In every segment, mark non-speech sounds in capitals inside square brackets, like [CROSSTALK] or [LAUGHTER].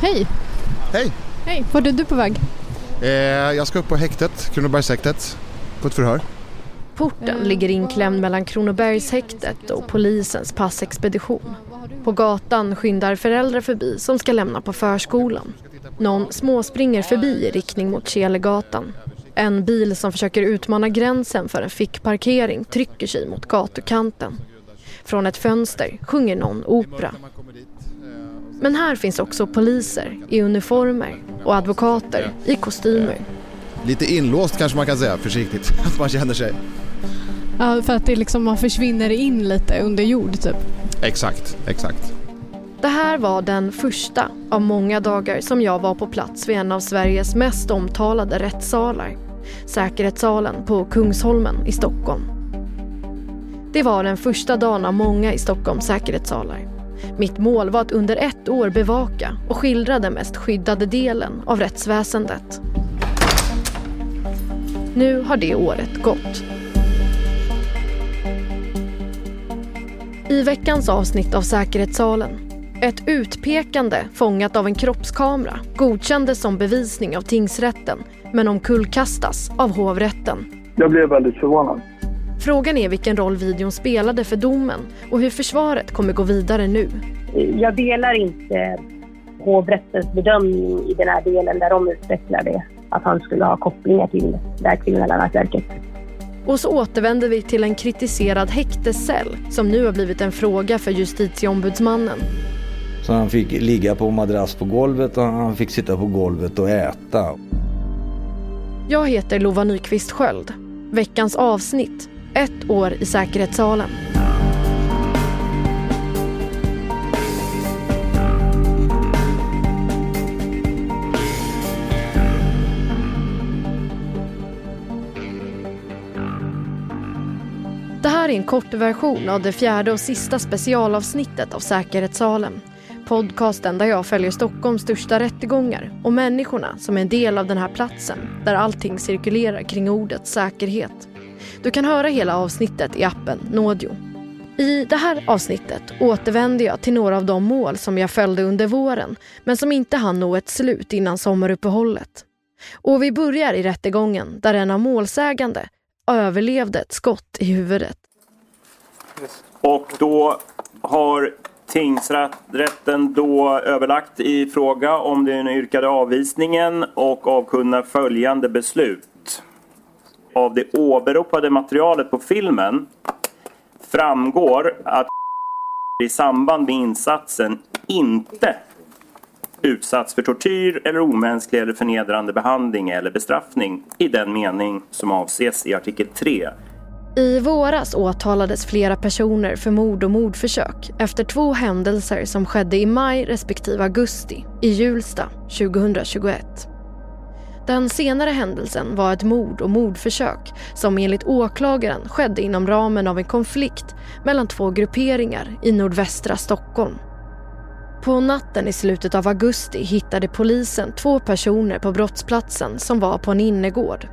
Hej! Hej! Hej, vart är du på väg? Eh, jag ska upp på häktet, Kronobergshäktet, på ett förhör. Porten ligger inklämd mellan Kronobergshäktet och polisens passexpedition. På gatan skyndar föräldrar förbi som ska lämna på förskolan. Någon småspringer förbi i riktning mot Kelegatan. En bil som försöker utmana gränsen för en fickparkering trycker sig mot gatukanten. Från ett fönster sjunger någon opera. Men här finns också poliser i uniformer och advokater i kostymer. Lite inlåst kanske man kan säga, försiktigt, [LAUGHS] att man känner sig. Ja, för att det liksom, man försvinner in lite under jord typ. Exakt, exakt. Det här var den första av många dagar som jag var på plats vid en av Sveriges mest omtalade rättssalar. Säkerhetssalen på Kungsholmen i Stockholm. Det var den första dagen av många i Stockholms säkerhetssalar. Mitt mål var att under ett år bevaka och skildra den mest skyddade delen av rättsväsendet. Nu har det året gått. I veckans avsnitt av Säkerhetssalen. Ett utpekande fångat av en kroppskamera godkändes som bevisning av tingsrätten men omkullkastas av hovrätten. Jag blev väldigt förvånad. Frågan är vilken roll videon spelade för domen och hur försvaret kommer gå vidare nu. Jag delar inte hovrättens bedömning i den här delen där de utvecklar det. Att han skulle ha kopplingar till det här kriminella nätverket. Och så återvänder vi till en kritiserad häktescell som nu har blivit en fråga för justitieombudsmannen. Så han fick ligga på madrass på golvet och han fick sitta på golvet och äta. Jag heter Lova Nyqvist Sköld. Veckans avsnitt, ett år i säkerhetssalen. Det här är en kort version av det fjärde och sista specialavsnittet av Säkerhetssalen. Podcasten där jag följer Stockholms största rättegångar och människorna som är en del av den här platsen där allting cirkulerar kring ordet säkerhet. Du kan höra hela avsnittet i appen Nådio. I det här avsnittet återvänder jag till några av de mål som jag följde under våren men som inte hann nå ett slut innan sommaruppehållet. Och vi börjar i rättegången där en av målsägande överlevde ett skott i huvudet. Och då har tingsrätten då överlagt i fråga om den yrkade avvisningen och avkunnar följande beslut. Av det åberopade materialet på filmen framgår att i samband med insatsen inte utsatts för tortyr eller omänsklig eller förnedrande behandling eller bestraffning i den mening som avses i artikel 3 I våras åtalades flera personer för mord och mordförsök efter två händelser som skedde i maj respektive augusti i Hjulsta 2021. Den senare händelsen var ett mord och mordförsök som enligt åklagaren skedde inom ramen av en konflikt mellan två grupperingar i nordvästra Stockholm. På natten i slutet av augusti hittade polisen två personer på brottsplatsen som var på en innergård.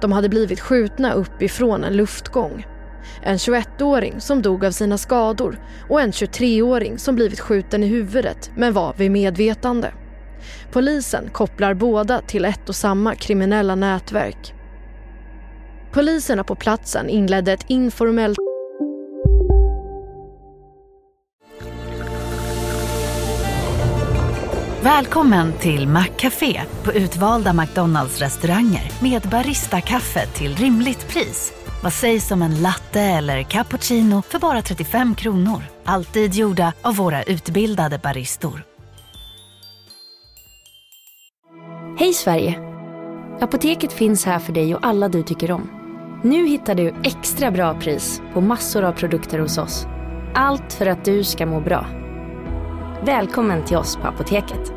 De hade blivit skjutna uppifrån en luftgång. En 21-åring som dog av sina skador och en 23-åring som blivit skjuten i huvudet men var vid medvetande. Polisen kopplar båda till ett och samma kriminella nätverk. Poliserna på platsen inledde ett informellt Välkommen till Maccafé på utvalda McDonalds restauranger med Baristakaffe till rimligt pris. Vad sägs om en latte eller cappuccino för bara 35 kronor? Alltid gjorda av våra utbildade baristor. Hej Sverige! Apoteket finns här för dig och alla du tycker om. Nu hittar du extra bra pris på massor av produkter hos oss. Allt för att du ska må bra. Välkommen till oss på Apoteket.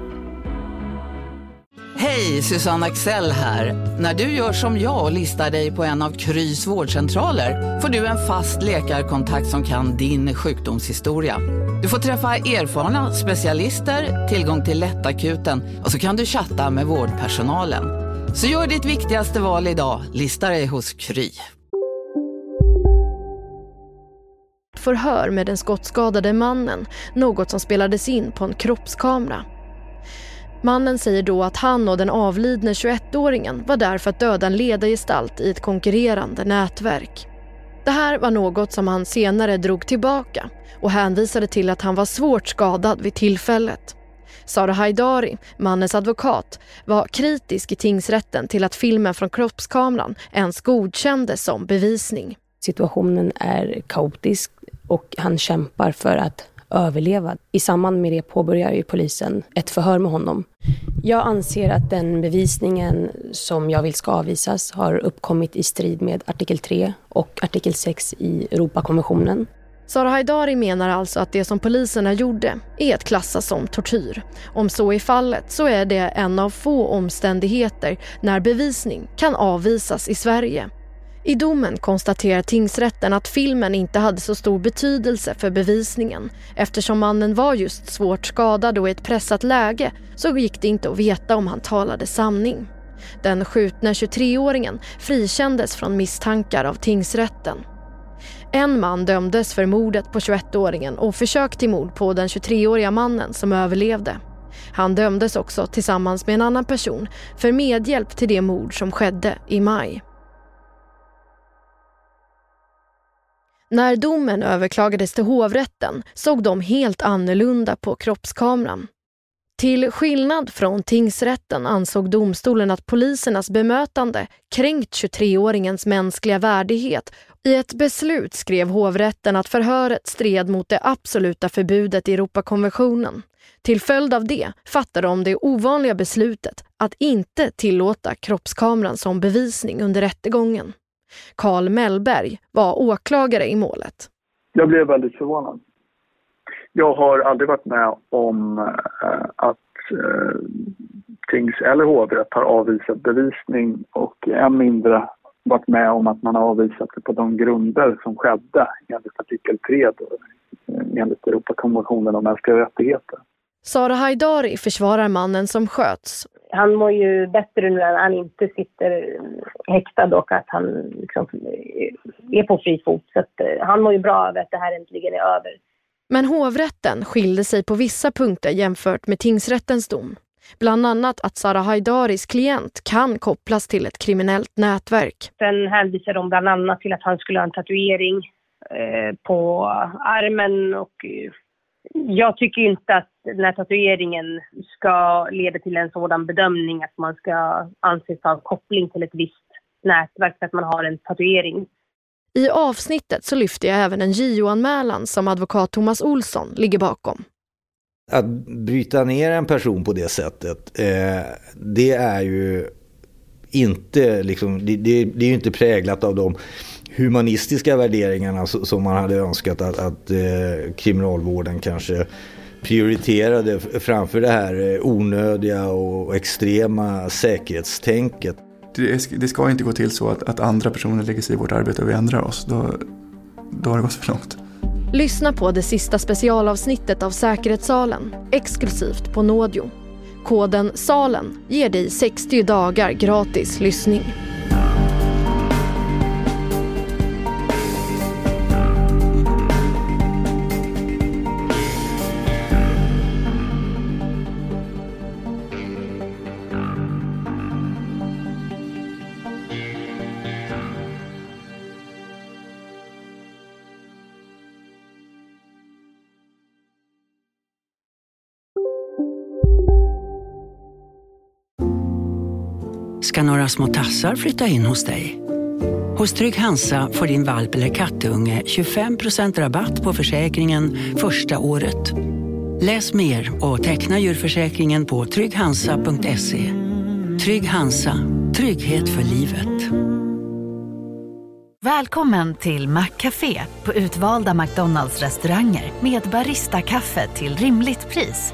Hej, Susanne Axel här. När du gör som jag och listar dig på en av Krys vårdcentraler får du en fast läkarkontakt som kan din sjukdomshistoria. Du får träffa erfarna specialister, tillgång till lättakuten och så kan du chatta med vårdpersonalen. Så gör ditt viktigaste val idag, lista dig hos Kry. Förhör med den skottskadade mannen, något som spelades in på en kroppskamera. Mannen säger då att han och den avlidne 21-åringen var där för att döda en ledargestalt i ett konkurrerande nätverk. Det här var något som han senare drog tillbaka och hänvisade till att han var svårt skadad vid tillfället. Sara Haidari, mannens advokat, var kritisk i tingsrätten till att filmen från kroppskameran ens godkändes som bevisning. Situationen är kaotisk och han kämpar för att överleva. I samband med det påbörjar ju polisen ett förhör med honom. Jag anser att den bevisningen som jag vill ska avvisas har uppkommit i strid med artikel 3 och artikel 6 i Europakonventionen. Sara Haidari menar alltså att det som poliserna gjorde är att klassa som tortyr. Om så är fallet så är det en av få omständigheter när bevisning kan avvisas i Sverige. I domen konstaterar tingsrätten att filmen inte hade så stor betydelse för bevisningen. Eftersom mannen var just svårt skadad och i ett pressat läge så gick det inte att veta om han talade sanning. Den skjutna 23-åringen frikändes från misstankar av tingsrätten. En man dömdes för mordet på 21-åringen och försök till mord på den 23-åriga mannen som överlevde. Han dömdes också tillsammans med en annan person för medhjälp till det mord som skedde i maj. När domen överklagades till hovrätten såg de helt annorlunda på kroppskameran. Till skillnad från tingsrätten ansåg domstolen att polisernas bemötande kränkt 23-åringens mänskliga värdighet. I ett beslut skrev hovrätten att förhöret stred mot det absoluta förbudet i Europakonventionen. Till följd av det fattade de det ovanliga beslutet att inte tillåta kroppskameran som bevisning under rättegången. Karl Mellberg var åklagare i målet. Jag blev väldigt förvånad. Jag har aldrig varit med om äh, att äh, tings eller hovrätt har avvisat bevisning och än mindre varit med om att man har avvisat det på de grunder som skedde enligt artikel 3 då, eh, enligt Europakonventionen om mänskliga rättigheter. Sara Haidari försvarar mannen som sköts han mår ju bättre nu när han inte sitter häktad och att han liksom är på fri fot. Så eh, han mår ju bra av att det här äntligen är över. Men hovrätten skilde sig på vissa punkter jämfört med tingsrättens dom. Bland annat att Sara Haidaris klient kan kopplas till ett kriminellt nätverk. Sen hänvisar de bland annat till att han skulle ha en tatuering eh, på armen och eh, jag tycker inte att den här tatueringen ska leda till en sådan bedömning att man ska anses ha koppling till ett visst nätverk för att man har en tatuering. I avsnittet så lyfter jag även en JO-anmälan som advokat Thomas Olsson ligger bakom. Att bryta ner en person på det sättet, eh, det är ju inte, liksom, det, det, det är ju inte präglat av de humanistiska värderingarna som man hade önskat att, att eh, kriminalvården kanske prioriterade framför det här eh, onödiga och extrema säkerhetstänket. Det, det ska inte gå till så att, att, andra personer lägger sig i vårt arbete och vi ändrar oss. Då, då har det gått för långt. Lyssna på det sista specialavsnittet av Säkerhetssalen, exklusivt på Nådio. Koden SALEN ger dig 60 dagar gratis lyssning. Ska några små tassar flytta in hos dig. Hos Trygg Hansa får din valp eller kattunge 25% rabatt på försäkringen första året. Läs mer och teckna djurförsäkringen på trygghansa.se. Trygg Hansa, trygghet för livet. Välkommen till Maccafé på utvalda McDonalds restauranger med Baristakaffe till rimligt pris.